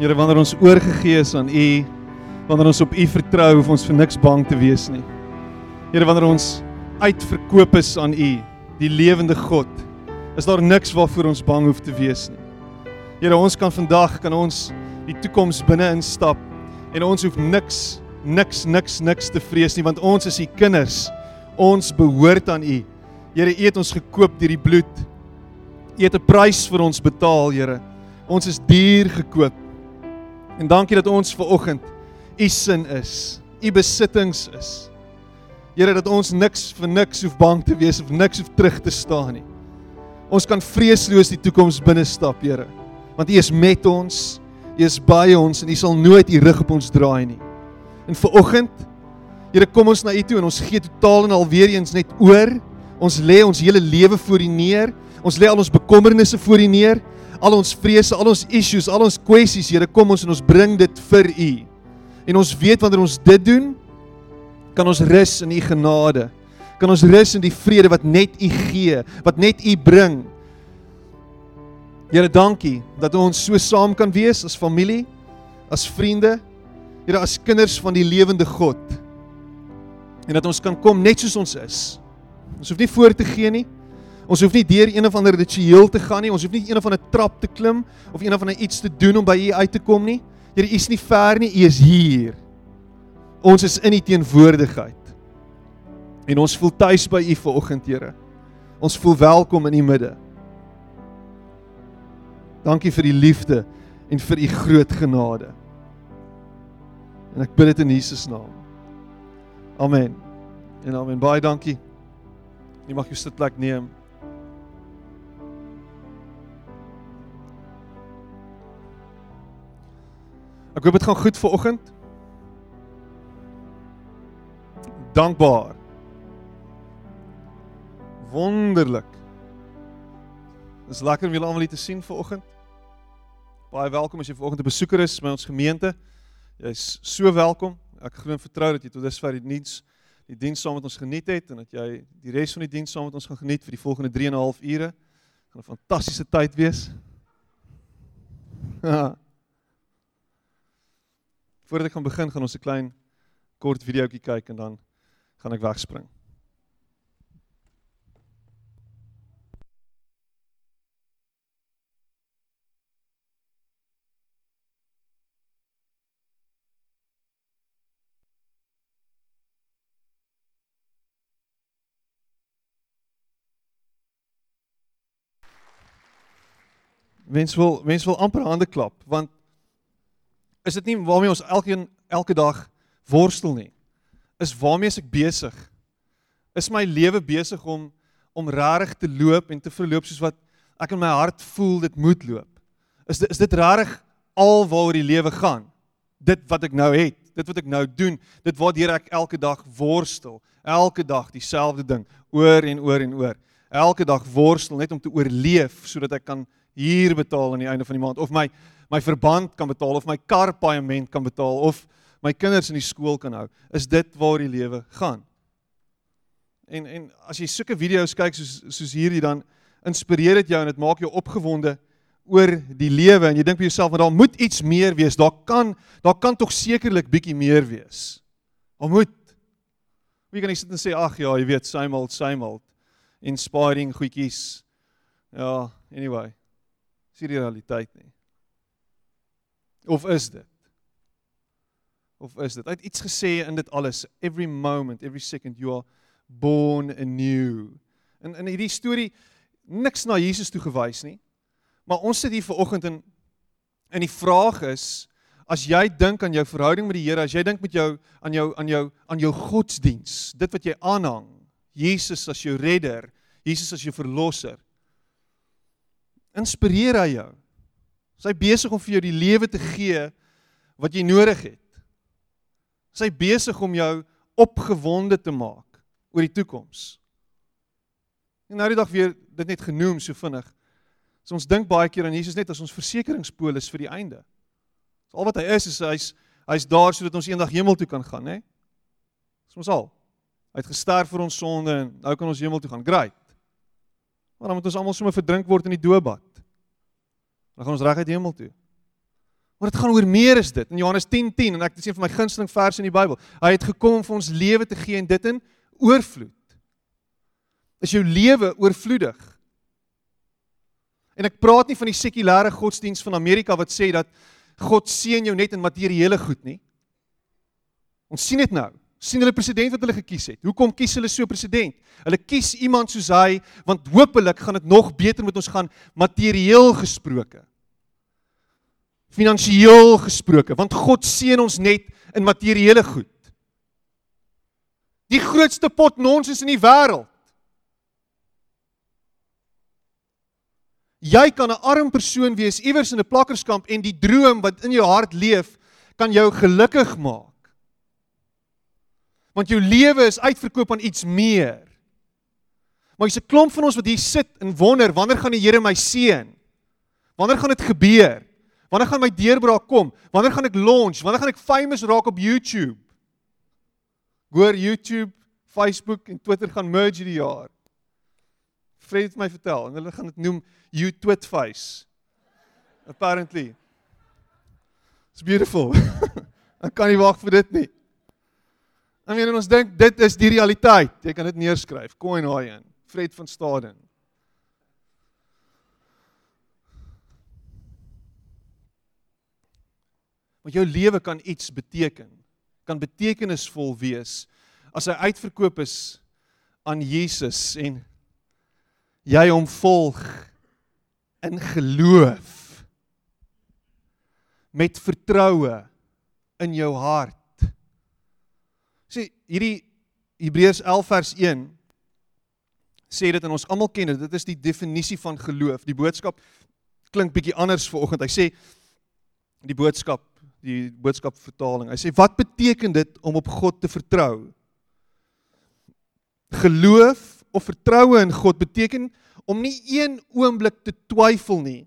Here, wanneer ons oorgegee is aan U, wanneer ons op U vertrou, hoef ons vir niks bang te wees nie. Here, wanneer ons uitverkoop is aan U, die lewende God, is daar niks waarvoor ons bang hoef te wees nie. Here, ons kan vandag kan ons die toekoms binne instap en ons hoef niks niks niks niks te vrees nie want ons is U kinders. Ons behoort aan U. Here, U het ons gekoop deur die bloed. U het 'n prys vir ons betaal, Here. Ons is duur gekoop. En dankie dat ons ver oggend u sin is, u besittings is. Here dat ons niks vir niks hoef bang te wees of niks hoef terug te staan nie. Ons kan vreesloos die toekoms binne stap, Here. Want u is met ons, u is by ons en u sal nooit u rug op ons draai nie. En ver oggend Here kom ons na u toe en ons gee totaal en alweer eens net oor. Ons lê ons hele lewe voor u neer. Ons lê al ons bekommernisse voor u neer al ons vrese, al ons issues, al ons kwessies, Here, kom ons en ons bring dit vir U. En ons weet wanneer ons dit doen, kan ons rus in U genade. Kan ons rus in die vrede wat net U gee, wat net U bring. Here, dankie dat ons so saam kan wees as familie, as vriende, Here, as kinders van die lewende God. En dat ons kan kom net soos ons is. Ons hoef nie voor te gee nie. Ons hoef nie deur een of ander ritueel te gaan nie. Ons hoef nie een of ander trap te klim of een of ander iets te doen om by U uit te kom nie. Here, U is nie ver nie, U is hier. Ons is in U teenwoordigheid. En ons voel tuis by U vanoggend, Here. Ons voel welkom in U midde. Dankie vir U liefde en vir U groot genade. En ek bid dit in Jesus naam. Amen. En amen. Baie dankie. Jy mag jou sitplek neem. Ek hoop dit gaan goed vir oggend. Dankbaar. Wonderlik. Dis lekker om julle almal hier te sien vir oggend. Baie welkom as jy ver oggend 'n besoeker is by ons gemeente. Jy's so welkom. Ek glo en vertrou dat jy tot dusver die diens die diens saam met ons geniet het en dat jy die res van die diens saam met ons gaan geniet vir die volgende 3 en 'n half ure. Gaan 'n fantastiese tyd wees. Voordat ek gaan begin, gaan ons 'n klein kort videoetjie kyk en dan gaan ek wegspring. Mens wil mens wil amper hande klap want is dit nie waarmee ons elkeen elke dag worstel nie. Is waarmee ek besig? Is my lewe besig om om regtig te loop en te verloop soos wat ek in my hart voel dit moet loop? Is dit is dit regtig al waaroor die lewe gaan? Dit wat ek nou het, dit wat ek nou doen, dit waardeur ek elke dag worstel, elke dag dieselfde ding oor en oor en oor. Elke dag worstel net om te oorleef sodat ek kan huur betaal aan die einde van die maand of my my verband kan betaal of my kar paaiement kan betaal of my kinders in die skool kan hou. Is dit waar die lewe gaan? En en as jy sulke video's kyk soos soos hierdie dan inspireer dit jou en dit maak jou opgewonde oor die lewe en jy dink vir jouself maar daar moet iets meer wees. Daar kan daar kan tog sekerlik bietjie meer wees. Daar moet Wie kan ek sit en sê ag ja, jy weet, same old inspiring goedjies. Ja, anyway. Dis die realiteit nie. Of is dit? Of is dit? Hy het iets gesê in dit alles. Every moment, every second you are born anew. En in hierdie storie niks na Jesus toe gewys nie. Maar ons sit hier ver oggend en en die vraag is as jy dink aan jou verhouding met die Here, as jy dink met jou aan jou aan jou aan jou godsdiens, dit wat jy aanhang, Jesus as jou redder, Jesus as jou verlosser. Inspireer hy jou? Is hy besig om vir jou die lewe te gee wat jy nodig het? Is hy besig om jou opgewonde te maak oor die toekoms? En nou die dag weer dit net genoem so vinnig. So ons dink baie keer aan Jesus net as ons versekeringspolis vir die einde. So al wat hy is is hy's hy's daar sodat ons eendag hemel toe kan gaan, hè? Dis ons al. Hy het gesterf vir ons sonde en nou kan ons hemel toe gaan. Great. Maar dan moet ons almal sommer verdrink word in die doopbad. Dan gaan ons reguit hemel toe. Maar dit gaan oor meer as dit. In Johannes 10:10 10, en ek dis een van my gunsteling verse in die Bybel. Hy het gekom om vir ons lewe te gee en dit in oorvloed. Is jou lewe oorvloedig? En ek praat nie van die sekulêre godsdiens van Amerika wat sê dat God seën jou net in materiële goed nie. Ons sien dit nou. sien hulle president wat hulle gekies het. Hoekom kies hulle so 'n president? Hulle kies iemand soos hy want hopelik gaan dit nog beter met ons gaan materieel gesproke. Finansieel gesproke, want God seën ons net in materiële goed. Die grootste pot nonsens in die wêreld. Jy kan 'n arm persoon wees iewers in 'n plakkerskamp en die droom wat in jou hart leef kan jou gelukkig maak. Want jou lewe is uitverkoop aan iets meer. Maar jy's 'n klomp van ons wat hier sit en wonder, wanneer gaan die Here my seën? Wanneer gaan dit gebeur? Wanneer gaan my deurbraak kom? Wanneer gaan ek launch? Wanneer gaan ek famous raak op YouTube? Hoor YouTube, Facebook en Twitter gaan merge hierdie jaar. Fred het my vertel en hulle gaan dit noem you twit face. Apparently. It's beautiful. ek kan nie wag vir dit nie. I mean, ons dink dit is die realiteit. Jy kan dit neerskryf. Coin Hayen, Fred van Staden. Want jou lewe kan iets beteken. Kan betekenisvol wees as hy uitverkoop is aan Jesus en jy hom volg in geloof met vertroue in jou hart. Sê hierdie Hebreërs 11 vers 1 sê dit en ons almal ken dit. Dit is die definisie van geloof. Die boodskap klink bietjie anders vanoggend. Hy sê die boodskap, die boodskap vertaling. Hy sê wat beteken dit om op God te vertrou? Geloof of vertroue in God beteken om nie een oomblik te twyfel nie.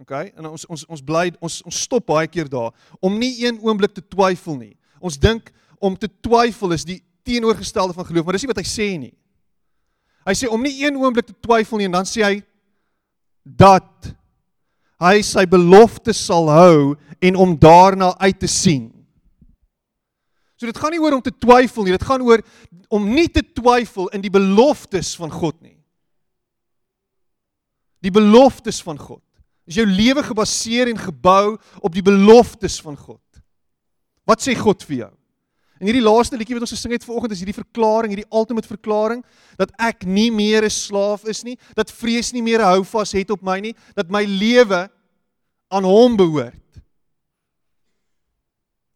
OK? En ons ons ons bly ons ons stop baie keer daar om nie een oomblik te twyfel nie. Ons dink om te twyfel is die teenoorgestelde van geloof, maar dis nie wat hy sê nie. Hy sê om nie een oomblik te twyfel nie en dan sê hy dat hy sy belofte sal hou en om daarna uit te sien. So dit gaan nie oor om te twyfel nie, dit gaan oor om nie te twyfel in die beloftes van God nie. Die beloftes van God. Is jou lewe gebaseer en gebou op die beloftes van God? Wat sê God vir jou? En hierdie laaste liedjie wat ons gesing het vanoggend is hierdie verklaring, hierdie ultimate verklaring dat ek nie meer 'n slaaf is nie, dat vrees nie meer 'n houvas het op my nie, dat my lewe aan Hom behoort.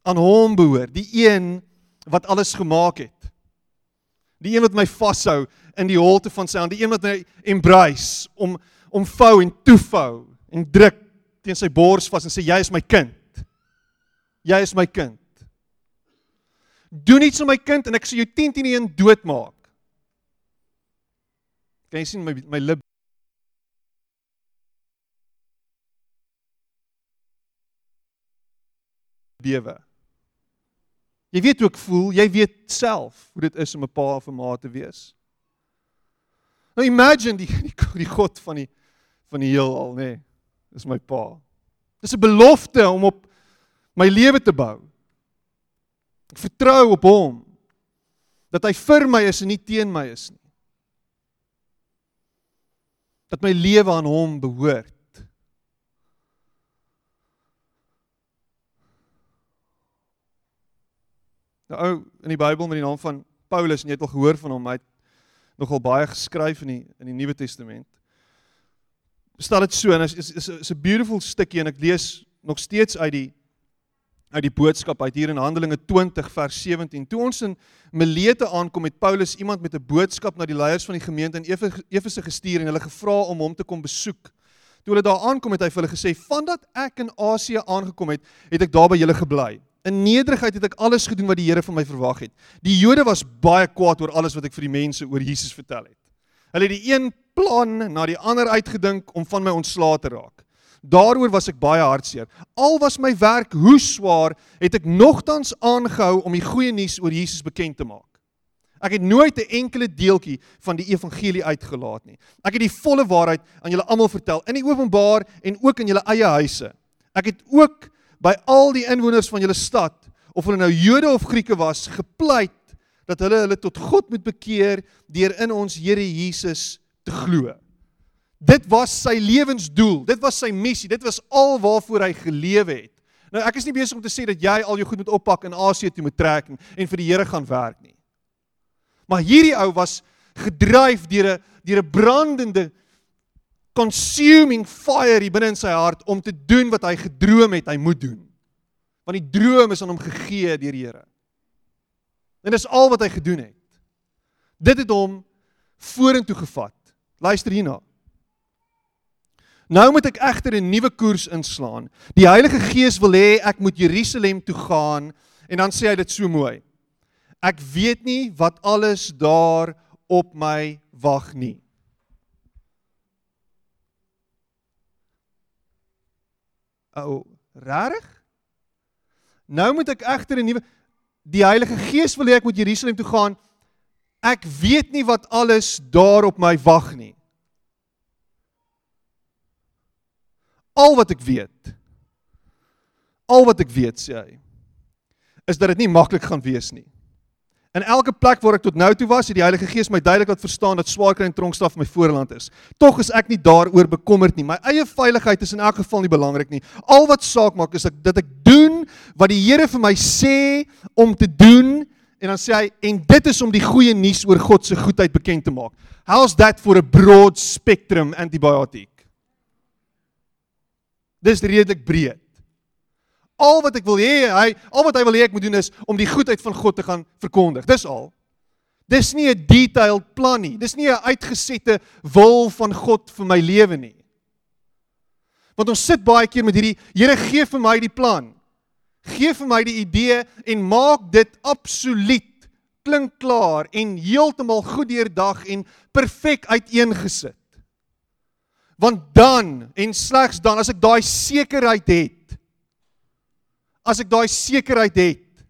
Aan Hom behoort, die een wat alles gemaak het. Die een wat my vashou in die holte van sy hand, die een wat my embrace om omvou en toevou en druk teen sy bors vas en sê jy is my kind. Jy is my kind. Doen iets aan my kind en ek sal jou 10 teen 1 doodmaak. Kan jy sien my my lip bewe. Jy weet hoe ek voel, jy weet self hoe dit is om 'n pa of 'n ma te wees. Nou imagine die die, die God van die van die heelal, nê. Nee, dis my pa. Dis 'n belofte om op my lewe te bou. Ek vertrou op hom dat hy vir my is en nie teen my is nie. Dat my lewe aan hom behoort. Nou ou in die Bybel met die naam van Paulus en jy het al gehoor van hom, hy het nogal baie geskryf in die in die Nuwe Testament stel dit so en is is is, 'n beautiful stukkie en ek lees nog steeds uit die uit die boodskap uit hier in Handelinge 20 vers 17. Toe ons in Milete aankom met Paulus iemand met 'n boodskap na die leiers van die gemeente in Efese gestuur en hulle gevra om hom te kom besoek. Toe hulle daar aankom het hy vir hulle gesê: "Vandat ek in Asië aangekom het, het ek daar by julle gebly. In nederigheid het ek alles gedoen wat die Here van my verwag het." Die Jode was baie kwaad oor alles wat ek vir die mense oor Jesus vertel het. Hulle het die een plan na die ander uitgedink om van my ontslae te raak. Daaroor was ek baie hartseer. Al was my werk hoe swaar, het ek nogtans aangehou om die goeie nuus oor Jesus bekend te maak. Ek het nooit 'n enkele deeltjie van die evangelie uitgelaat nie. Ek het die volle waarheid aan julle almal vertel in die openbaar en ook in julle eie huise. Ek het ook by al die inwoners van julle stad, of hulle nou Jode of Grieke was, gepleit dat hulle hulle tot God moet bekeer deur in ons Here Jesus te glo. Dit was sy lewensdoel, dit was sy missie, dit was al waarvoor hy gelewe het. Nou ek is nie besig om te sê dat jy al jou goed moet oppak en Asië toe moet trek en, en vir die Here gaan werk nie. Maar hierdie ou was gedryf deur 'n deur 'n brandende consuming fire hier binne in sy hart om te doen wat hy gedroom het hy moet doen. Want die droom is aan hom gegee deur die Here. En dis al wat hy gedoen het. Dit het hom vorentoe gevat. Luister hierna. Nou moet ek egter 'n nuwe koers inslaan. Die Heilige Gees wil hê ek moet Jerusalem toe gaan en dan sê hy dit so mooi. Ek weet nie wat alles daar op my wag nie. O, rarig? Nou moet ek egter 'n nuwe die Heilige Gees wil hê ek moet Jerusalem toe gaan. Ek weet nie wat alles daar op my wag nie. Al wat ek weet. Al wat ek weet sê hy is dat dit nie maklik gaan wees nie. In elke plek waar ek tot nou toe was, het die Heilige Gees my duidelik laat verstaan dat swaarkry en tronkstraf my voorland is. Tog is ek nie daaroor bekommerd nie. My eie veiligheid is in elk geval nie belangrik nie. Al wat saak maak is ek, dat ek doen wat die Here vir my sê om te doen en dan sê hy en dit is om die goeie nuus oor God se goedheid bekend te maak. How's that for a broad spectrum antibiotic? Dis redelik breed. Al wat ek wil hê, hy al wat hy wil hê ek moet doen is om die goedheid van God te gaan verkondig. Dis al. Dis nie 'n detailed plan nie. Dis nie 'n uitgesette wil van God vir my lewe nie. Want ons sit baie keer met hierdie Here gee vir my die plan. Gee vir my die idee en maak dit absoluut klink klaar en heeltemal goed deurdag en perfek uiteengesit. Want dan en slegs dan as ek daai sekerheid het as ek daai sekerheid het.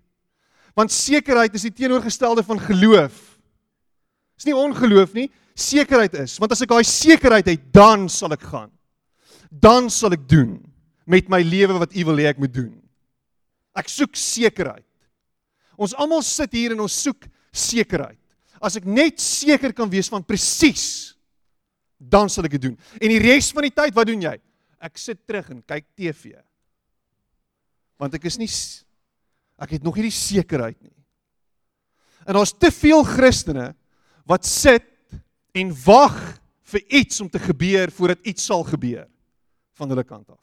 Want sekerheid is die teenoorgestelde van geloof. Dis nie ongeloof nie, sekerheid is. Want as ek daai sekerheid het, dan sal ek gaan. Dan sal ek doen met my lewe wat U wil hê ek moet doen. Ek soek sekerheid. Ons almal sit hier en ons soek sekerheid. As ek net seker kan wees van presies dan sal ek dit doen. En die res van die tyd, wat doen jy? Ek sit terug en kyk TV want ek is nie ek het nog nie die sekerheid nie. En daar's te veel Christene wat sit en wag vir iets om te gebeur voordat iets sal gebeur van hulle kant af.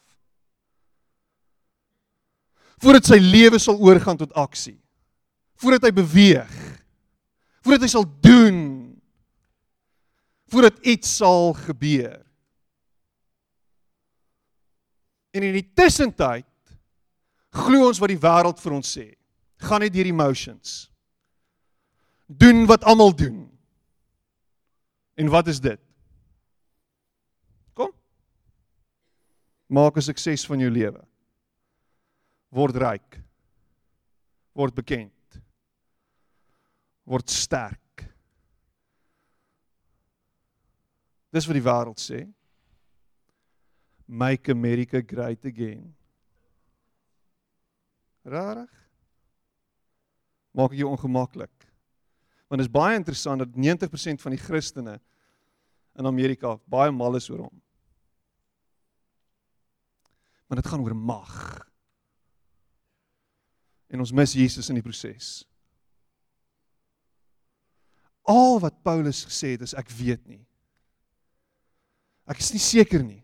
Voordat sy lewe sal oorgaan tot aksie. Voordat hy beweeg. Voordat hy sal doen. Voordat iets sal gebeur. En in die tussentyd glo ons wat die wêreld vir ons sê. Gaan net deur emotions. Doen wat almal doen. En wat is dit? Kom. Maak 'n sukses van jou lewe. Word ryk. Word bekend. Word sterk. Dis wat die wêreld sê. Make America great again. Rarig? Maak jou ongemaklik. Want dit is baie interessant dat 90% van die Christene in Amerika baie mal is oor hom. Maar dit gaan oor mag. En ons mis Jesus in die proses. Al wat Paulus gesê het is ek weet nie. Ek is nie seker nie.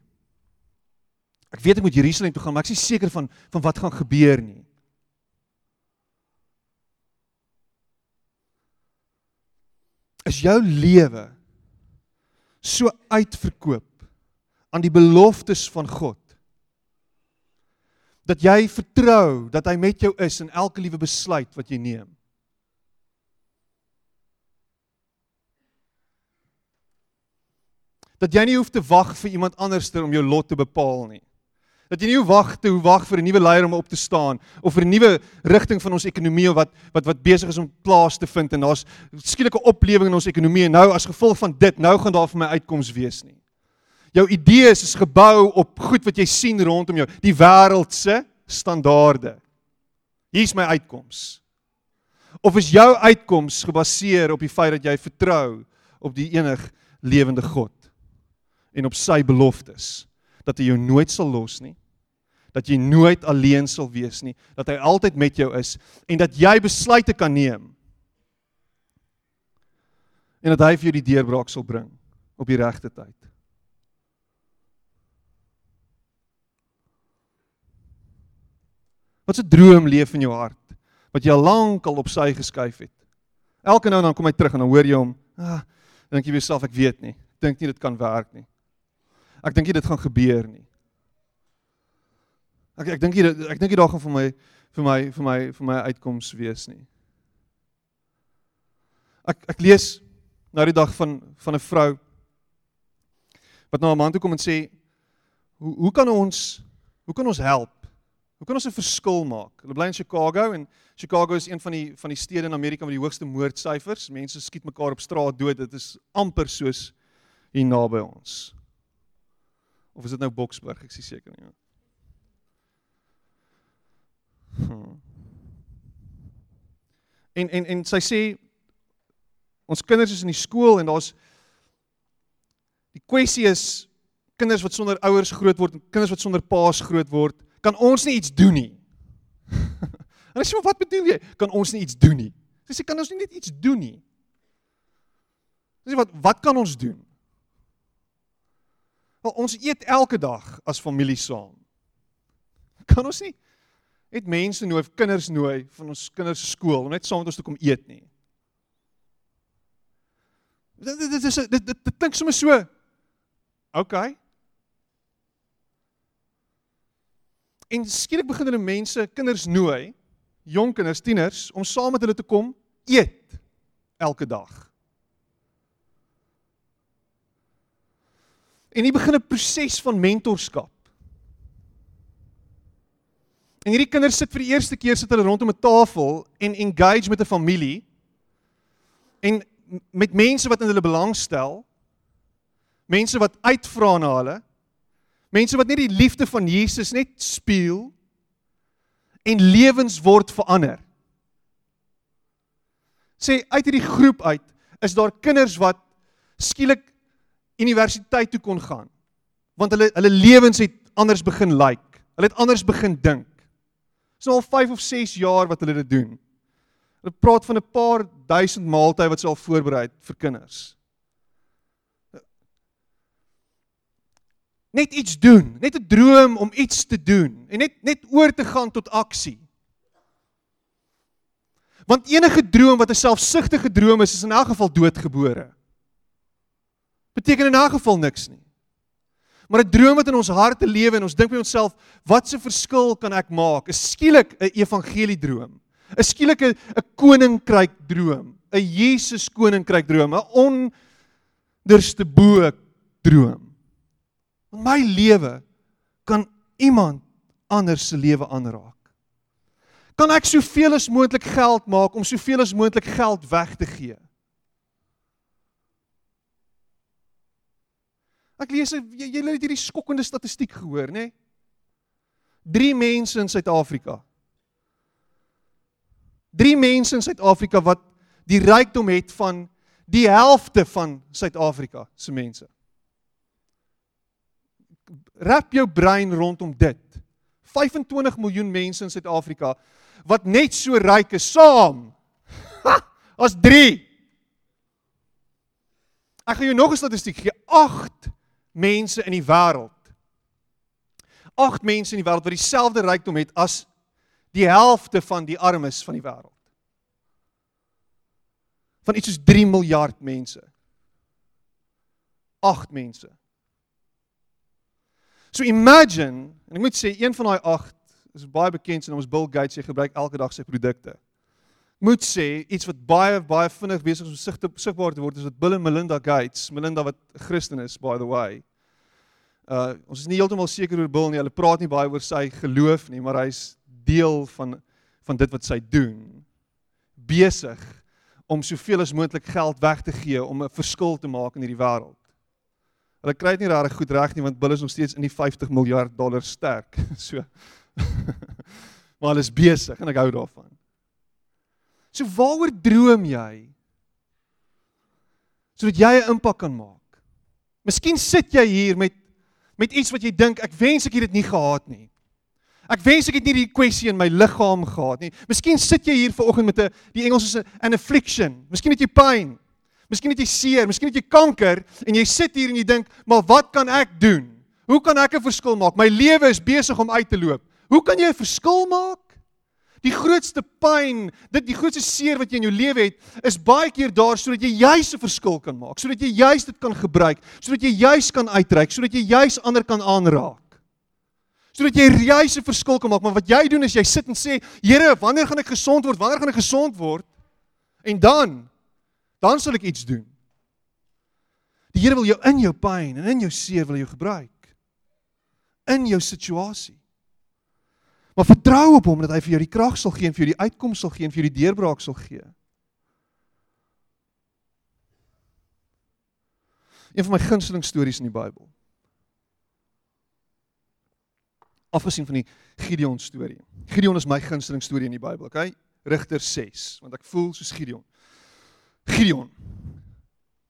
Ek weet ek moet Jerusalem toe gaan, maar ek is nie seker van van wat gaan gebeur nie. is jou lewe so uitverkoop aan die beloftes van God dat jy vertrou dat hy met jou is in elke liewe besluit wat jy neem. Dat jy nie hoef te wag vir iemand anderster om jou lot te bepaal nie. Dat jy nie wag te wag vir 'n nuwe leier om op te staan of vir 'n nuwe rigting van ons ekonomie wat wat wat besig is om plaas te vind en daar's skielike oplewing in ons ekonomie en nou as gevolg van dit nou gaan daar vir my uitkoms wees nie. Jou idees is gebou op goed wat jy sien rondom jou, die wêreld se standaarde. Hier's my uitkoms. Of is jou uitkoms gebaseer op die feit dat jy vertrou op die enig lewende God en op sy beloftes dat hy jou nooit sal los nie, dat jy nooit alleen sal wees nie, dat hy altyd met jou is en dat jy besluite kan neem en dat hy vir jou die deurbraak sal bring op die regte tyd. Wat 'n droom leef in jou hart wat jy al lank al op sy geskuif het. Elke nou en dan kom hy terug en dan hoor jy hom, ah, dink jy jouself ek weet nie. Dink nie dit kan werk nie. Ek dink nie dit gaan gebeur nie. Ek ek dink nie ek dink nie daar gaan vir my vir my vir my vir my uitkoms wees nie. Ek ek lees nou die dag van van 'n vrou wat na 'n man toe kom en sê hoe hoe kan ons hoe kan ons help? Hoe kan ons 'n verskil maak? Hulle bly in Chicago en Chicago is een van die van die stede in Amerika met die hoogste moordsyfers. Mense skiet mekaar op straat dood. Dit is amper soos hier naby ons. Of is dit nou Boksburg? Ek is seker nie. Hmm. En en en sy sê ons kinders is in die skool en daar's die kwessie is kinders wat sonder ouers groot word en kinders wat sonder paas groot word, kan ons nie iets doen nie. en as jy wat bedoel jy? Kan ons nie iets doen nie? Sy sê kan ons nie net iets doen nie? Sy sê wat wat kan ons doen? Wel ons eet elke dag as familie saam. Kan ons nie net mense nooi, kinders nooi van ons kinders skool om net saam met ons te kom eet nie? Dit dit is dit dit, dit klink sommer so. OK. En skielik begin hulle mense, kinders nooi, jong kinders, tieners om saam met hulle te kom eet elke dag. En hier begin 'n proses van mentorskap. En hierdie kinders sit vir die eerste keer sit hulle rondom 'n tafel en engage met 'n familie. En met mense wat in hulle belangstel, mense wat uitvra na hulle, mense wat net die liefde van Jesus net speel en lewens word verander. Sê uit hierdie groep uit is daar kinders wat skielik universiteit toe kon gaan want hulle hulle lewens het anders begin lyk. Like. Hulle het anders begin dink. Dis nou al 5 of 6 jaar wat hulle dit doen. Hulle praat van 'n paar duisend maaltye wat sy al voorberei het vir kinders. Net iets doen, net 'n droom om iets te doen en net net oor te gaan tot aksie. Want enige droom wat 'n selfsugtige droom is, is in elk geval doodgebore. Beteken in elk geval niks nie. Maar 'n droom wat in ons harte lewe en ons dink by onsself, wat 'n verskil kan ek maak? Is skielik 'n evangelie droom. 'n skielike 'n koninkryk droom, 'n Jesus koninkryk droom, 'n onderste bo droom. In my lewe kan iemand anders se lewe aanraak. Kan ek soveel as moontlik geld maak om soveel as moontlik geld weg te gee? Ek lees jy jy het hierdie skokkende statistiek gehoor, nê? Nee? 3 mense in Suid-Afrika drie mense in Suid-Afrika wat die rykdom het van die helfte van Suid-Afrika se mense. Rap jou brein rondom dit. 25 miljoen mense in Suid-Afrika wat net so ryk is saam. Ha, as 3. Ek gaan jou nog 'n statistiek gee. 8 mense in die wêreld. 8 mense in die wêreld wat dieselfde rykdom het as die helfte van die armes van die wêreld. Van iets soos 3 miljard mense. 8 mense. So imagine, en ek moet sê een van daai 8 is baie bekend en ons Bill Gates hy gebruik elke dag sy produkte. Moet sê iets wat baie baie vinnig besig is om sigbaar te word is wat Bill en Melinda Gates, Melinda wat Christen is by the way. Uh ons is nie heeltemal seker oor Bill nie. Hulle praat nie baie oor sy geloof nie, maar hy's deel van van dit wat sy doen besig om soveel as moontlik geld weg te gee om 'n verskil te maak in hierdie wêreld. Hulle kry dit nie regtig goed reg nie want Bill is nog steeds in die 50 miljard dollar sterk. So. maar hulle is besig en ek hou daarvan. So waaroor droom jy? Sodat jy 'n impak kan maak. Miskien sit jy hier met met iets wat jy dink ek wens ek het dit nie gehad nie. Ek wens ek het nie die kwessie in my liggaam gehad nie. Miskien sit jy hier vanoggend met 'n die Engels is 'n affliction. Miskien het jy pyn. Miskien het jy seer, miskien het jy kanker en jy sit hier en jy dink, "Maar wat kan ek doen? Hoe kan ek 'n verskil maak? My lewe is besig om uit te loop." Hoe kan jy 'n verskil maak? Die grootste pyn, dit die grootste seer wat jy in jou lewe het, is baie keer daar sodat jy juis 'n verskil kan maak, sodat jy juis dit kan gebruik, sodat jy juis kan uitreik, sodat jy juis ander kan aanraak. Sodat jy juis 'n verskil kan maak, maar wat jy doen is jy sit en sê, Here, wanneer gaan ek gesond word? Wanneer gaan ek gesond word? En dan dan sal ek iets doen. Die Here wil jou in jou pyn en in jou seer wil jou gebruik. In jou situasie. Maar vertrou op hom dat hy vir jou die krag sal gee en vir jou die uitkoms sal gee en vir jou die deurbraak sal gee. Een van my gunsteling stories in die Bybel. Afgesien van die Gideon storie. Gideon is my gunsteling storie in die Bybel, okay? Rigter 6, want ek voel soos Gideon. Gideon.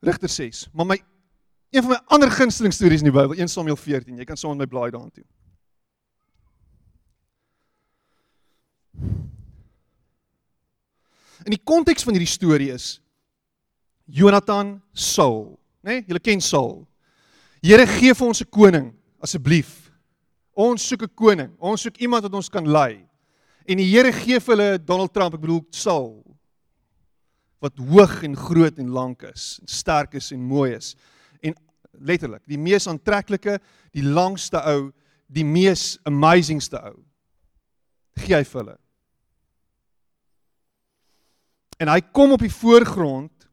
Rigter 6. Maar my een van my ander gunsteling stories in die Bybel, 1 Samuel 14. Jy kan saam met my blaai daartoe. In die konteks van hierdie storie is Jonathan Saul, né? Nee? Julle ken Saul. Here gee vir ons 'n koning asseblief. Ons soek 'n koning. Ons soek iemand wat ons kan lei. En die Here gee vir hulle Donald Trump, ek bedoel Saul wat hoog en groot en lank is, en sterk is en mooi is. En letterlik, die mees aantreklike, die langste ou, die mees amazingste ou. Gee hy vir hulle. En hy kom op die voorgrond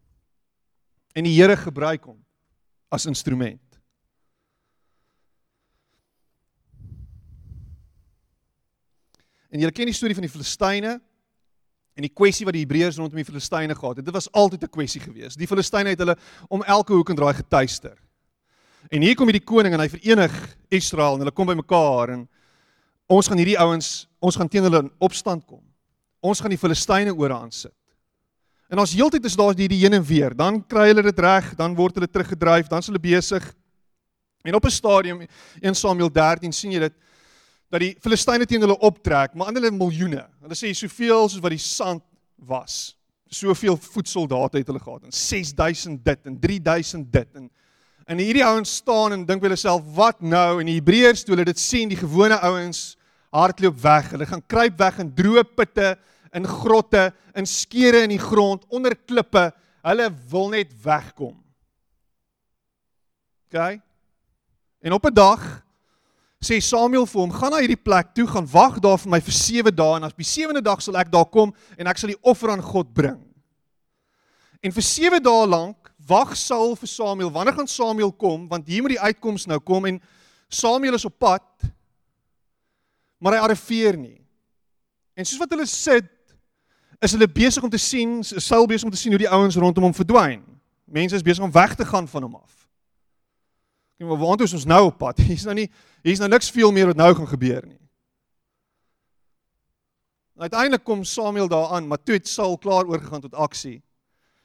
en die Here gebruik hom as instrument. En julle ken die storie van die Filistyne en die kwessie wat die Hebreërs rondom die Filistyne gehad het. Dit was altyd 'n kwessie gewees. Die Filistyne het hulle om elke hoek en draai getuister. En hier kom hierdie koning en hy verenig Israel en hulle kom bymekaar en ons gaan hierdie ouens, ons gaan teen hulle in opstand kom. Ons gaan die Filistyne oor aan sit. En ons heeltyd is daar hierdie heen en weer. Dan kry hulle dit reg, dan word hulle teruggedryf, dan is hulle besig. En op 'n stadium in Samuel 13 sien jy dit dat die Filistyne teen hulle optrek, maar aan hulle miljoene. Hulle sê soveel soos wat die sand was. Soveel voetsoldate het hulle gehad en 6000 dit en 3000 dit en en hierdie ouens staan en dink by hulle self, "Wat nou?" En die Hebreërs toe hulle dit sien, die gewone ouens hardloop weg. Hulle gaan kruip weg in droë putte in grotte, in skeure in die grond, onder klippe. Hulle wil net wegkom. OK? En op 'n dag sê Samuel vir hom: "Gaan na hierdie plek toe, gaan wag daar vir my vir 7 dae en as op die 7de dag sal ek daar kom en ek sal die offer aan God bring." En vir 7 dae lank wag Saul vir Samuel. Wanneer gaan Samuel kom? Want hier moet die uitkoms nou kom en Samuel is op pad. Maar hy arriveer nie. En soos wat hulle sit is hulle besig om te sien, Saul besig om te sien hoe die ouens rondom hom verdwyn. Mense is besig om weg te gaan van hom af. Kyk maar waar is ons nou op pad? Hier's nou nie hier's nou niks veel meer wat nou gaan gebeur nie. Uiteindelik kom Samuel daaraan, maar toe het Saul klaar oorgegaan tot aksie.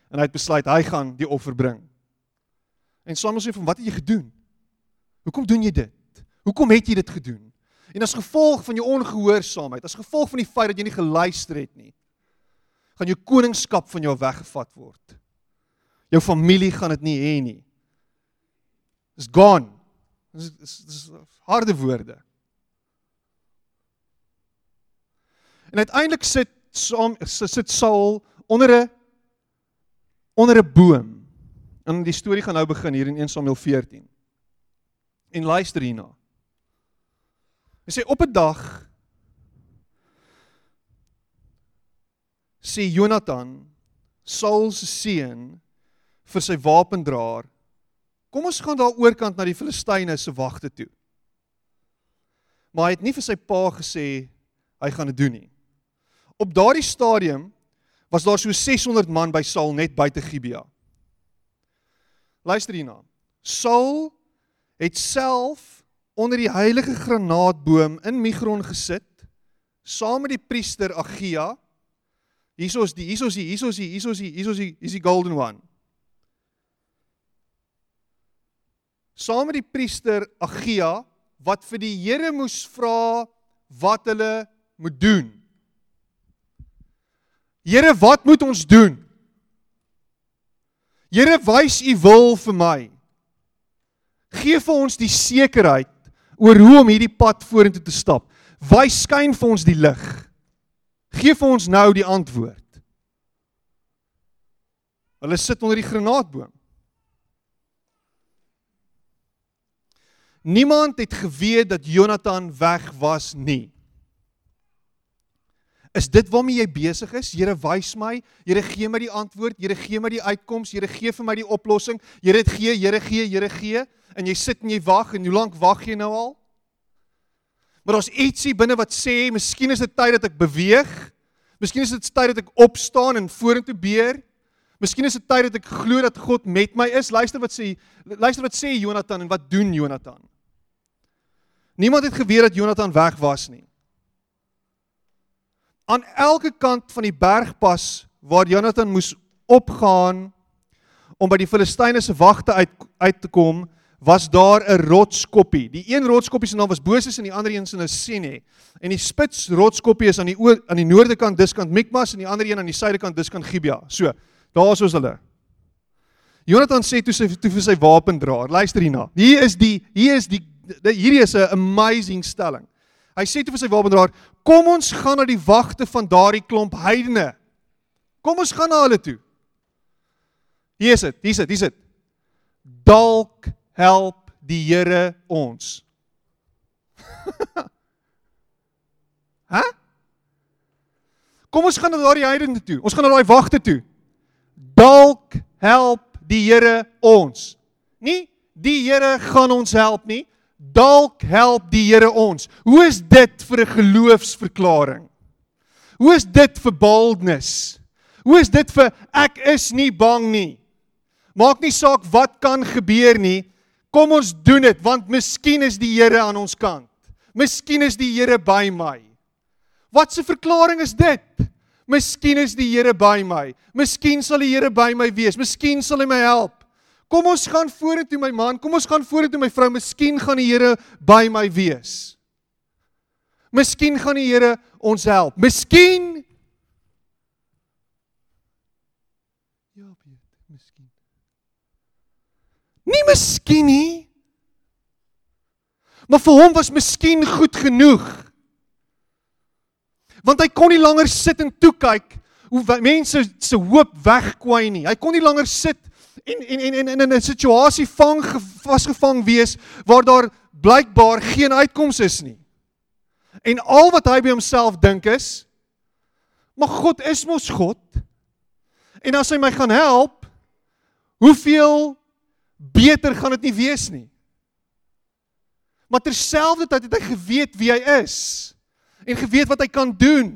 En hy het besluit hy gaan die offer bring. En Samuel sê van wat het jy gedoen? Hoekom doen jy dit? Hoekom het jy dit gedoen? En as gevolg van jou ongehoorsaamheid, as gevolg van die feit dat jy nie geluister het nie, gaan jou koningskap van jou weggevat word. Jou familie gaan dit nie hê nie. It's gone. Dis dis harde woorde. En uiteindelik sit saam sit Saul onder 'n onder 'n boom. En die storie gaan nou begin hier in 1 Samuel 14. En luister hierna. Hy sê op 'n dag sê Jonathan, Saul se seun vir sy wapendraer, kom ons gaan daar oorkant na die Filistyne se wagte toe. Maar hy het nie vir sy pa gesê hy gaan dit doen nie. Op daardie stadium was daar so 600 man by Saul net buite Gibea. Luister hierna. Saul het self onder die heilige granaatboom in Migron gesit saam met die priester Agia. Hiersoos die hiersoos die hiersoos die hiersoos die hiersoos die is die golden one. Saam met die priester Agia wat vir die Here moes vra wat hulle moet doen. Here, wat moet ons doen? Here, wys u wil vir my. Geef vir ons die sekerheid oor hoe om hierdie pad vorentoe te stap. Wys skyn vir ons die lig. Geef vir ons nou die antwoord. Hulle sit onder die granaatboom. Niemand het geweet dat Jonathan weg was nie. Is dit waarmee jy besig is? Here wys my. Here gee my die antwoord. Here gee my die uitkoms. Here gee vir my die oplossing. Here dit gee, Here gee, Here gee en jy sit en jy wag en hoe lank wag jy nou al? Maar daar's ietsie binne wat sê, miskien is dit tyd dat ek beweeg. Miskien is dit tyd dat ek opstaan en vorentoe beer. Miskien is dit tyd dat ek glo dat God met my is. Luister wat sê luister wat sê Jonathan en wat doen Jonathan? Niemand het geweet dat Jonathan weg was nie aan elke kant van die bergpas waar Jonathan moes opgaan om by die Filistyne se wagte uit uit te kom, was daar 'n rotskoppie. Die een rotskoppie se naam was Moses en die ander een se naam is Sine. En die spits rotskoppie is aan die oor, aan die noorde kant diskant Mikmas en die ander een aan die suide kant diskant Gibea. So, daar is ons hulle. Jonathan sê toe sy toe vir sy wapendraer, luister hierna. Hier is die hier is die hierdie is 'n amazing stelling. Hy sê toe vir sy wapendraer: "Kom ons gaan na die wagte van daardie klomp heidene. Kom ons gaan na hulle toe." Hier is dit, hier is dit, hier is dit. Dalk help die Here ons. Hæ? Kom ons gaan na daardie heidene toe. Ons gaan na daai wagte toe. Dalk help die Here ons. Nie die Here gaan ons help nie dalk help die Here ons. Hoe is dit vir 'n geloofsverklaring? Hoe is dit vir boldness? Hoe is dit vir ek is nie bang nie. Maak nie saak wat kan gebeur nie. Kom ons doen dit want miskien is die Here aan ons kant. Miskien is die Here by my. Wat 'n verklaring is dit? Miskien is die Here by my. Miskien sal die Here by my wees. Miskien sal hy my help. Kom ons gaan vorentoe my man, kom ons gaan vorentoe my vrou. Miskien gaan die Here by my wees. Miskien gaan die Here ons help. Miskien Ja, Piet, miskien. Nie miskien nie. Maar vir hom was miskien goed genoeg. Want hy kon nie langer sit en toe kyk hoe mense se hoop wegkwai nie. Hy kon nie langer sit en en en en in 'n situasie vang vasgevang wees waar daar blykbaar geen uitkoms is nie. En al wat hy by homself dink is maar God is mos God. En as hy my gaan help, hoeveel beter gaan dit nie wees nie. Maar terselfdertyd het hy geweet wie hy is en geweet wat hy kan doen.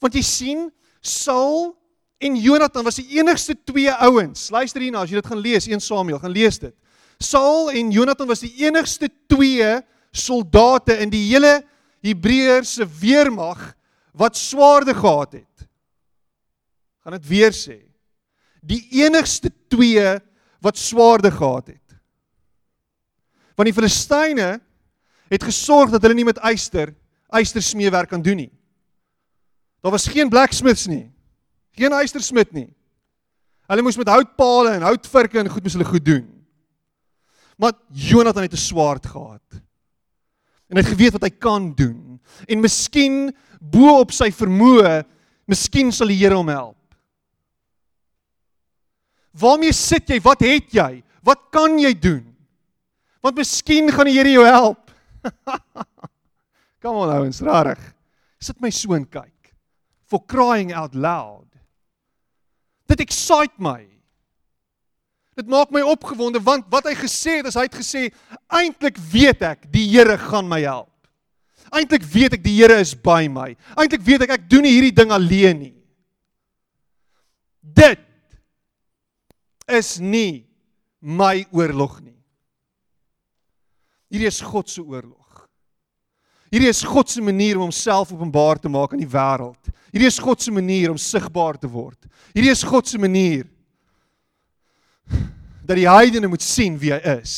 Want jy sien, Saul en Jonathan was die enigste twee ouens. Luister hierna as jy dit gaan lees 1 Samuel, gaan lees dit. Saul en Jonathan was die enigste twee soldate in die hele Hebreëse weermag wat swaarde gehad het. Gaan dit weer sê. Die enigste twee wat swaarde gehad het. Want die Filistyne het gesorg dat hulle nie met yster yster smeewerk kan doen nie. Daar was geen blacksmiths nie. Geen eystersmid nie. Hulle moes met houtpale en houtvirke en goed moes hulle goed doen. Maar Jonathan het 'n swaard gehad. En hy het geweet wat hy kan doen. En miskien bo op sy vermoë, miskien sal die Here hom help. Waarmee sit jy? Wat het jy? Wat kan jy doen? Want miskien gaan die Here jou help. Kom on ouens, rarig. Sit my so en kyk. For crying out loud. Dit excite my. Dit maak my opgewonde want wat hy gesê het, is hy het gesê eintlik weet ek die Here gaan my help. Eintlik weet ek die Here is by my. Eintlik weet ek ek doen nie hierdie ding alleen nie. Dit is nie my oorlog nie. Hierdie is God se oorlog. Hierdie is God se manier om homself openbaar te maak aan die wêreld. Hierdie is God se manier om sigbaar te word. Hierdie is God se manier dat die heidene moet sien wie hy is.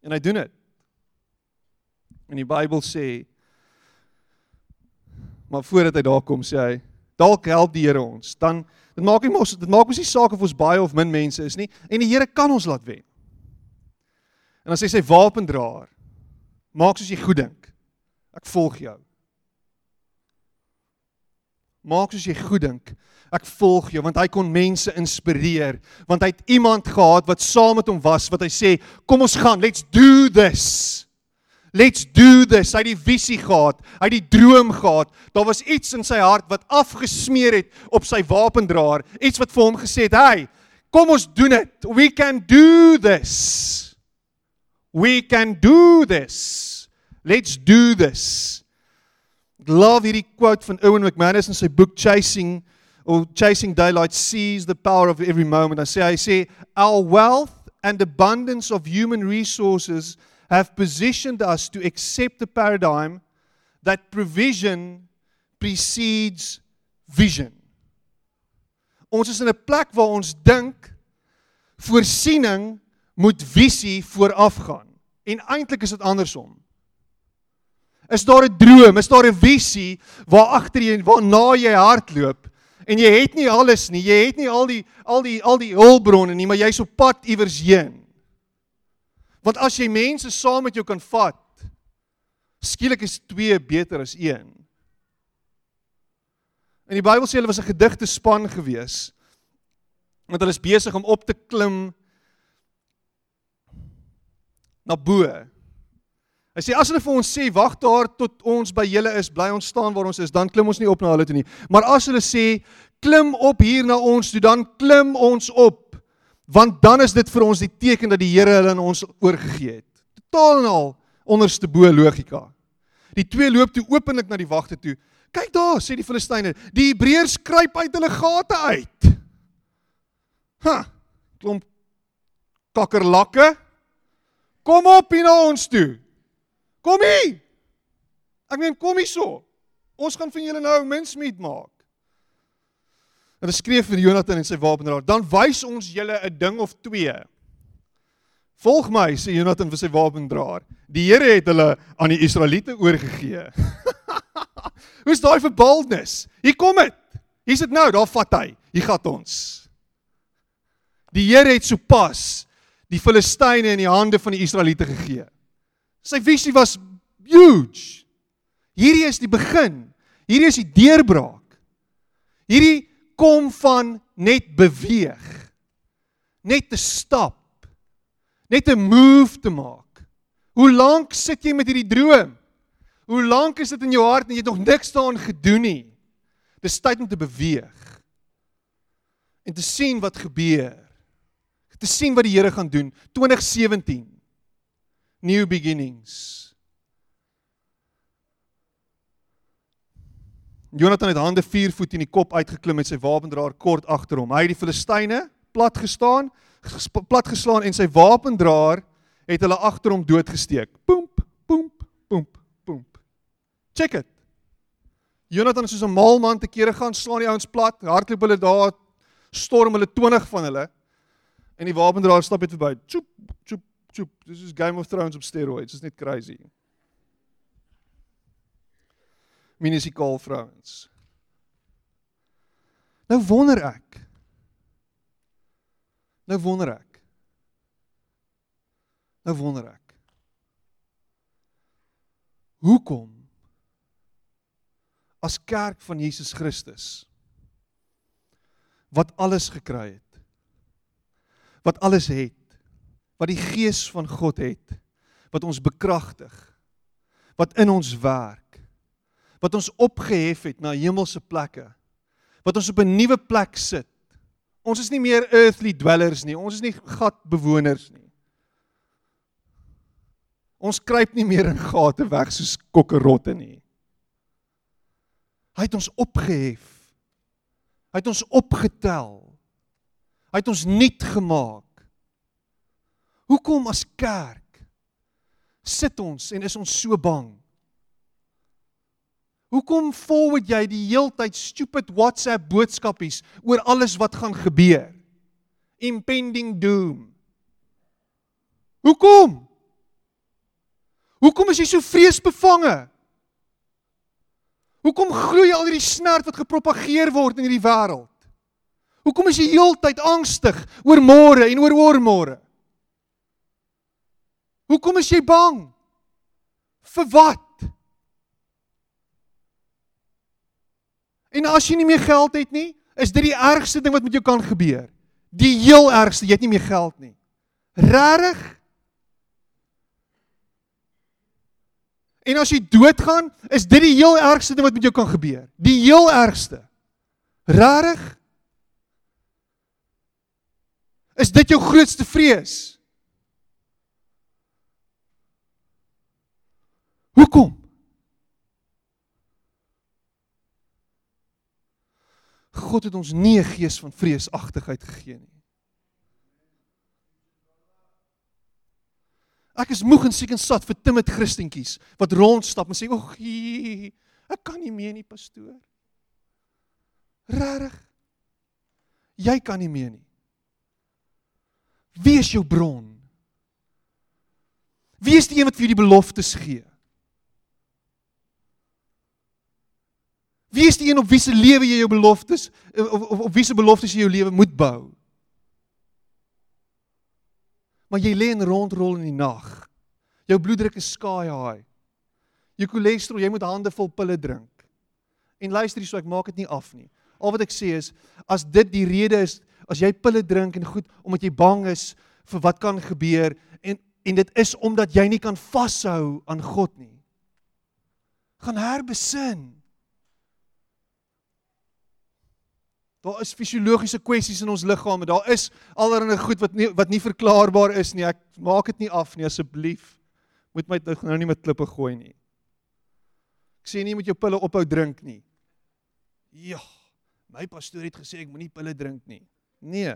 En hy doen dit. En die Bybel sê maar voordat hy daar kom sê hy dalk help die Here ons. Dan dit maak nie mos dit maak mos nie saak of ons baie of min mense is nie en die Here kan ons laat wen. En dan sê sy wapendraer maak soos jy goed dink. Ek volg jou. Maak soos jy goed dink. Ek volg jou want hy kon mense inspireer want hy het iemand gehad wat saam met hom was wat hy sê kom ons gaan let's do this. Let's do this. Hy het die visie gehad, hy het die droom gehad. Daar was iets in sy hart wat afgesmeer het op sy wapendraer, iets wat vir hom gesê het, "Hey, kom ons doen dit. We can do this. We can do this. Let's do this." Love hierdie quote van Owen McManus in sy boek Chasing or Chasing Daylight sees the power of every moment. I say I say our wealth and abundance of human resources have positioned us to accept the paradigm that provision precedes vision. Ons is in 'n plek waar ons dink voorsiening moet visie voorafgaan. En eintlik is dit andersom. Is daar 'n droom, is daar 'n visie waar agter jy waarna jy hardloop en jy het nie alles nie, jy het nie al die al die al die hulpbronne nie, maar jy's op pad iewers heen. Want as jy mense saam met jou kan vat, skielik is 2 beter as 1. In die Bybel sê hulle was 'n gedigte span gewees. Want hulle is besig om op te klim na bo. Hy sê as hulle vir ons sê wag daar tot ons by julle is, bly ons staan waar ons is, dan klim ons nie op na hulle toe nie. Maar as hulle sê klim op hier na ons toe, dan klim ons op want dan is dit vir ons die teken dat die Here hulle aan ons oorgegee het. Totaal en al onderste bo logika. Die twee loop toe openlik na die wagte toe. Kyk daar, sê die Filistyne, die Hebreërs kruip uit hulle gate uit. Ha, klomp kakkerlakke. Kom op hier na ons toe. Kom hier. Ek meen kom hierso. Ons gaan van julle nou minsmeet maak. Hulle skreef vir Jonathan en sy wapendraer, dan wys ons julle 'n ding of twee. Volg my, sê Jonathan vir sy wapendraer. Die Here het hulle aan die Israeliete oorgegee. Hoe's daai vir boldness? Hier kom dit. Hier's dit nou, daar vat hy. Hier gaan ons. Die Here het sopas die Filistyne in die hande van die Israeliete gegee. Sy visie was huge. Hierdie is die begin. Hierdie is die deurbraak. Hierdie kom van net beweeg. Net te stap. Net 'n move te maak. Hoe lank sit jy met hierdie droom? Hoe lank is dit in jou hart en jy het nog niks daaraan gedoen nie? Dis tyd om te beweeg. En te sien wat gebeur. Te sien wat die Here gaan doen 2017. New beginnings. Jonathan het hande 4 voet in die kop uitgeklim met sy wapendraer kort agter hom. Hy het die Filistyne plat gestaan, plat geslaan en sy wapendraer het hulle agter hom doodgesteek. Poemp, poemp, poemp, poemp. Check it. Jonathan is soos 'n mal man te kere gaan slaan die ouens plat, hardloop hulle daar, storm hulle 20 van hulle en die wapendraer stap net verby. Tjoep, tjoep, tjoep. This is Game of Thrones op steroids. Dit is net crazy munisikaal vrouens. Nou wonder ek. Nou wonder ek. Nou wonder ek. Hoekom as kerk van Jesus Christus wat alles gekry het wat alles het wat die gees van God het wat ons bekragtig wat in ons werk wat ons opgehef het na hemelse plekke. Wat ons op 'n nuwe plek sit. Ons is nie meer earthly dwellers nie. Ons is nie gatbewoners nie. Ons kruip nie meer in gate weg soos kokkerotte nie. Hy het ons opgehef. Hy het ons opgetel. Hy het ons nuut gemaak. Hoekom as kerk sit ons en is ons so bang? Hoekom forward jy die heeltyd stupid WhatsApp boodskapies oor alles wat gaan gebeur? Impending doom. Hoekom? Hoekom is jy so vreesbevange? Hoekom glo jy al hierdie snert wat gepropageer word in hierdie wêreld? Hoekom is jy heeltyd angstig oor môre en oor oormôre? Hoekom is jy bang? Vir wat? En as jy nie meer geld het nie, is dit die ergste ding wat met jou kan gebeur. Die heel ergste, jy het nie meer geld nie. Regtig? En as jy doodgaan, is dit die heel ergste ding wat met jou kan gebeur. Die heel ergste. Regtig? Is dit jou grootste vrees? Hoekom? God het ons nie 'n gees van vreesagtigheid gegee nie. Ek is moeg en siek en sat vir timid Christentjies wat rondstap en sê, "Ag, ek kan nie meer nie, pastoor." Regtig? Jy kan nie meer nie. Wie is jou bron? Wie is die een wat vir jou die beloftes gee? Wie is die een op wie se lewe jy jou beloftes of, of, of op wie se beloftes jy jou lewe moet bou? Maar jy lê en rondrol in die nag. Jou bloeddruk is sky high. Jou cholesterol, jy moet hande vol pille drink. En luister hierso, ek maak dit nie af nie. Al wat ek sê is as dit die rede is as jy pille drink en goed omdat jy bang is vir wat kan gebeur en en dit is omdat jy nie kan vashou aan God nie. Gaan herbesin. Daar is fisiologiese kwessies in ons liggame. Daar is allerlei goed wat nie wat nie verklaarbaar is nie. Ek maak dit nie af nie asseblief. Moet my nou nie met klippe gooi nie. Ek sê nie moet jou pille ophou drink nie. Ja. My pastoor het gesê ek moenie pille drink nie. Nee.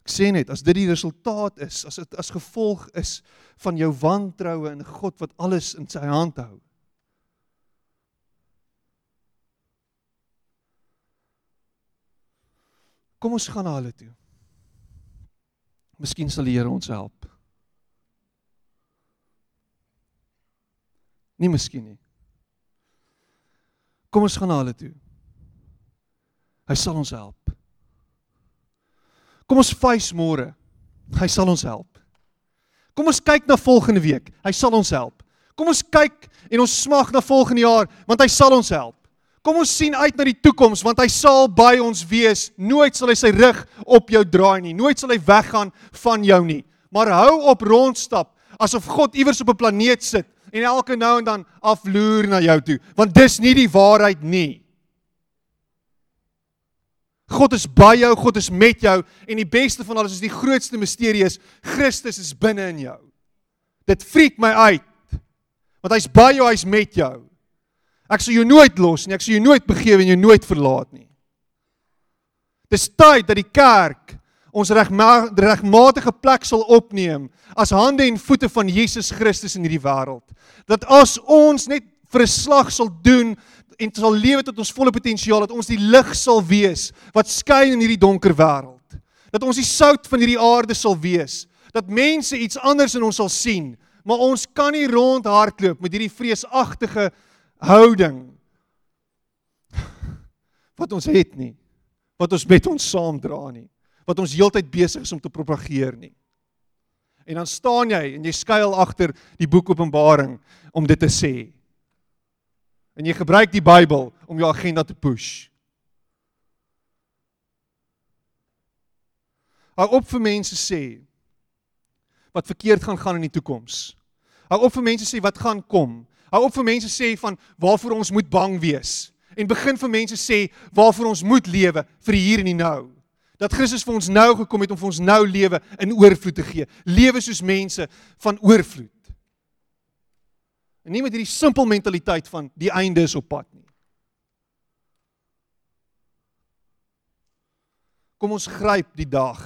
Ek sê net as dit die resultaat is, as dit as gevolg is van jou wantroue in God wat alles in sy hand hou. Kom ons gaan na hulle toe. Miskien sal die Here ons help. Nie miskien nie. Kom ons gaan na hulle toe. Hy sal ons help. Kom ons face môre. Hy sal ons help. Kom ons kyk na volgende week. Hy sal ons help. Kom ons kyk en ons smag na volgende jaar want hy sal ons help. Kom ons sien uit na die toekoms want hy sal by ons wees. Nooit sal hy sy rug op jou draai nie. Nooit sal hy weggaan van jou nie. Maar hou op rondstap asof God iewers op 'n planeet sit en elke nou en dan afloer na jou toe, want dis nie die waarheid nie. God is by jou, God is met jou en die beste van alles is die grootste misterie is Christus is binne in jou. Dit freak my uit. Want hy's by jou, hy's met jou. Ek sal jou nooit los nie. Ek sal jou nooit begewe en jou nooit verlaat nie. Dis tyd dat die kerk ons regmatige plek sal opneem as hande en voete van Jesus Christus in hierdie wêreld. Dat as ons net vir 'n slag sal doen en sal lewe tot ons volle potensiaal dat ons die lig sal wees wat skyn in hierdie donker wêreld. Dat ons die sout van hierdie aarde sal wees. Dat mense iets anders in ons sal sien, maar ons kan nie rondhardloop met hierdie vreesagtige houding wat ons het nie. Wat ons met ons saamdra nie. Wat ons heeltyd besig is om te propageer nie. En dan staan jy en jy skuil agter die boek Openbaring om dit te sê. En jy gebruik die Bybel om jou agenda te push. Hou op vir mense sê wat verkeerd gaan gaan in die toekoms. Hou op vir mense sê wat gaan kom Hou op vir mense sê van waarvoor ons moet bang wees en begin vir mense sê waarvoor ons moet lewe vir hier en die nou. Dat Christus vir ons nou gekom het om vir ons nou lewe in oorvloed te gee. Lewe soos mense van oorvloed. En nie met hierdie simpel mentaliteit van die einde is op pad nie. Kom ons gryp die dag.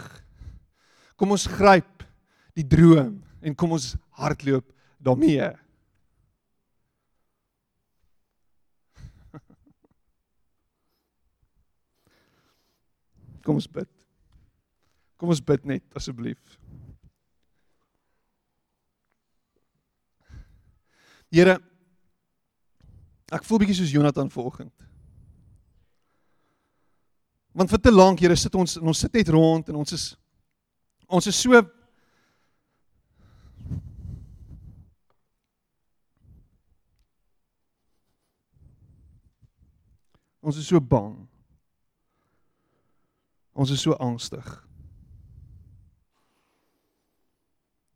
Kom ons gryp die droom en kom ons hardloop daarmee. Kom ons bid. Kom ons bid net asseblief. Here ek voel bietjie soos Jonathan vanoggend. Want vir te lank Here sit ons ons sit net rond en ons is ons is so Ons is so bang. Ons is so angstig.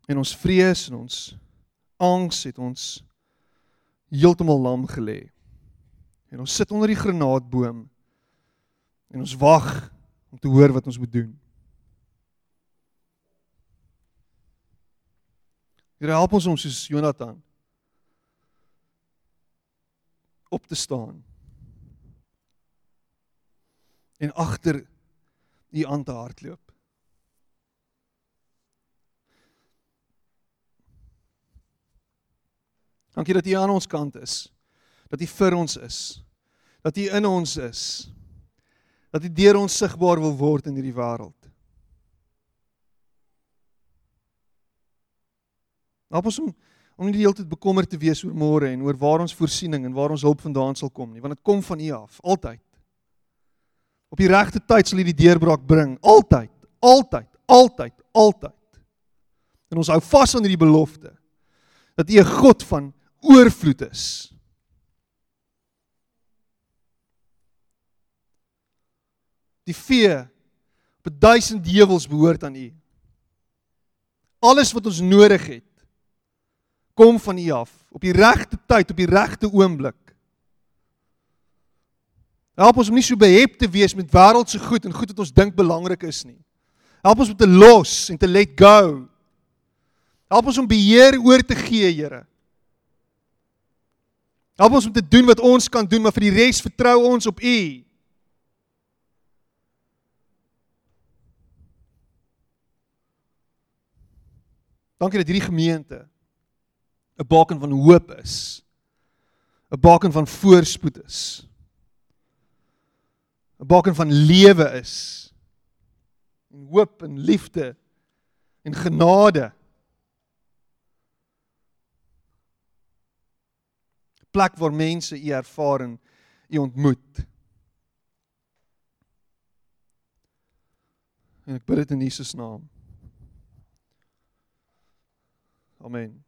En ons vrees en ons angs het ons heeltemal lam gelê. En ons sit onder die granaatboom en ons wag om te hoor wat ons moet doen. Here help ons om soos Jonathan op te staan en agter u aan te hardloop. Dankie dat u aan ons kant is. Dat u vir ons is. Dat u in ons is. Dat u deur ons sigbaar wil word in hierdie wêreld. Help ons om om nie die hele tyd bekommerd te wees oor môre en oor waar ons voorsiening en waar ons hulp vandaan sal kom nie, want dit kom van U af, altyd. Op die regte tyd sal hy die deurbraak bring, altyd, altyd, altyd, altyd. En ons hou vas aan hierdie belofte dat U 'n God van oorvloed is. Die vee op 1000 heuwels behoort aan U. Alles wat ons nodig het kom van U af op die regte tyd, op die regte oomblik. Help ons om nie so behep te wees met wêreldse goed en goed wat ons dink belangrik is nie. Help ons om te los en te let go. Help ons om beheer oor te gee, Here. Help ons om te doen wat ons kan doen, maar vir die res vertrou ons op U. Dankie dat hierdie gemeente 'n baken van hoop is. 'n Baken van voorspoed is. 'n baken van lewe is. En hoop en liefde en genade. Plek waar mense u ervaar en u ontmoet. En ek bid dit in Jesus naam. Amen.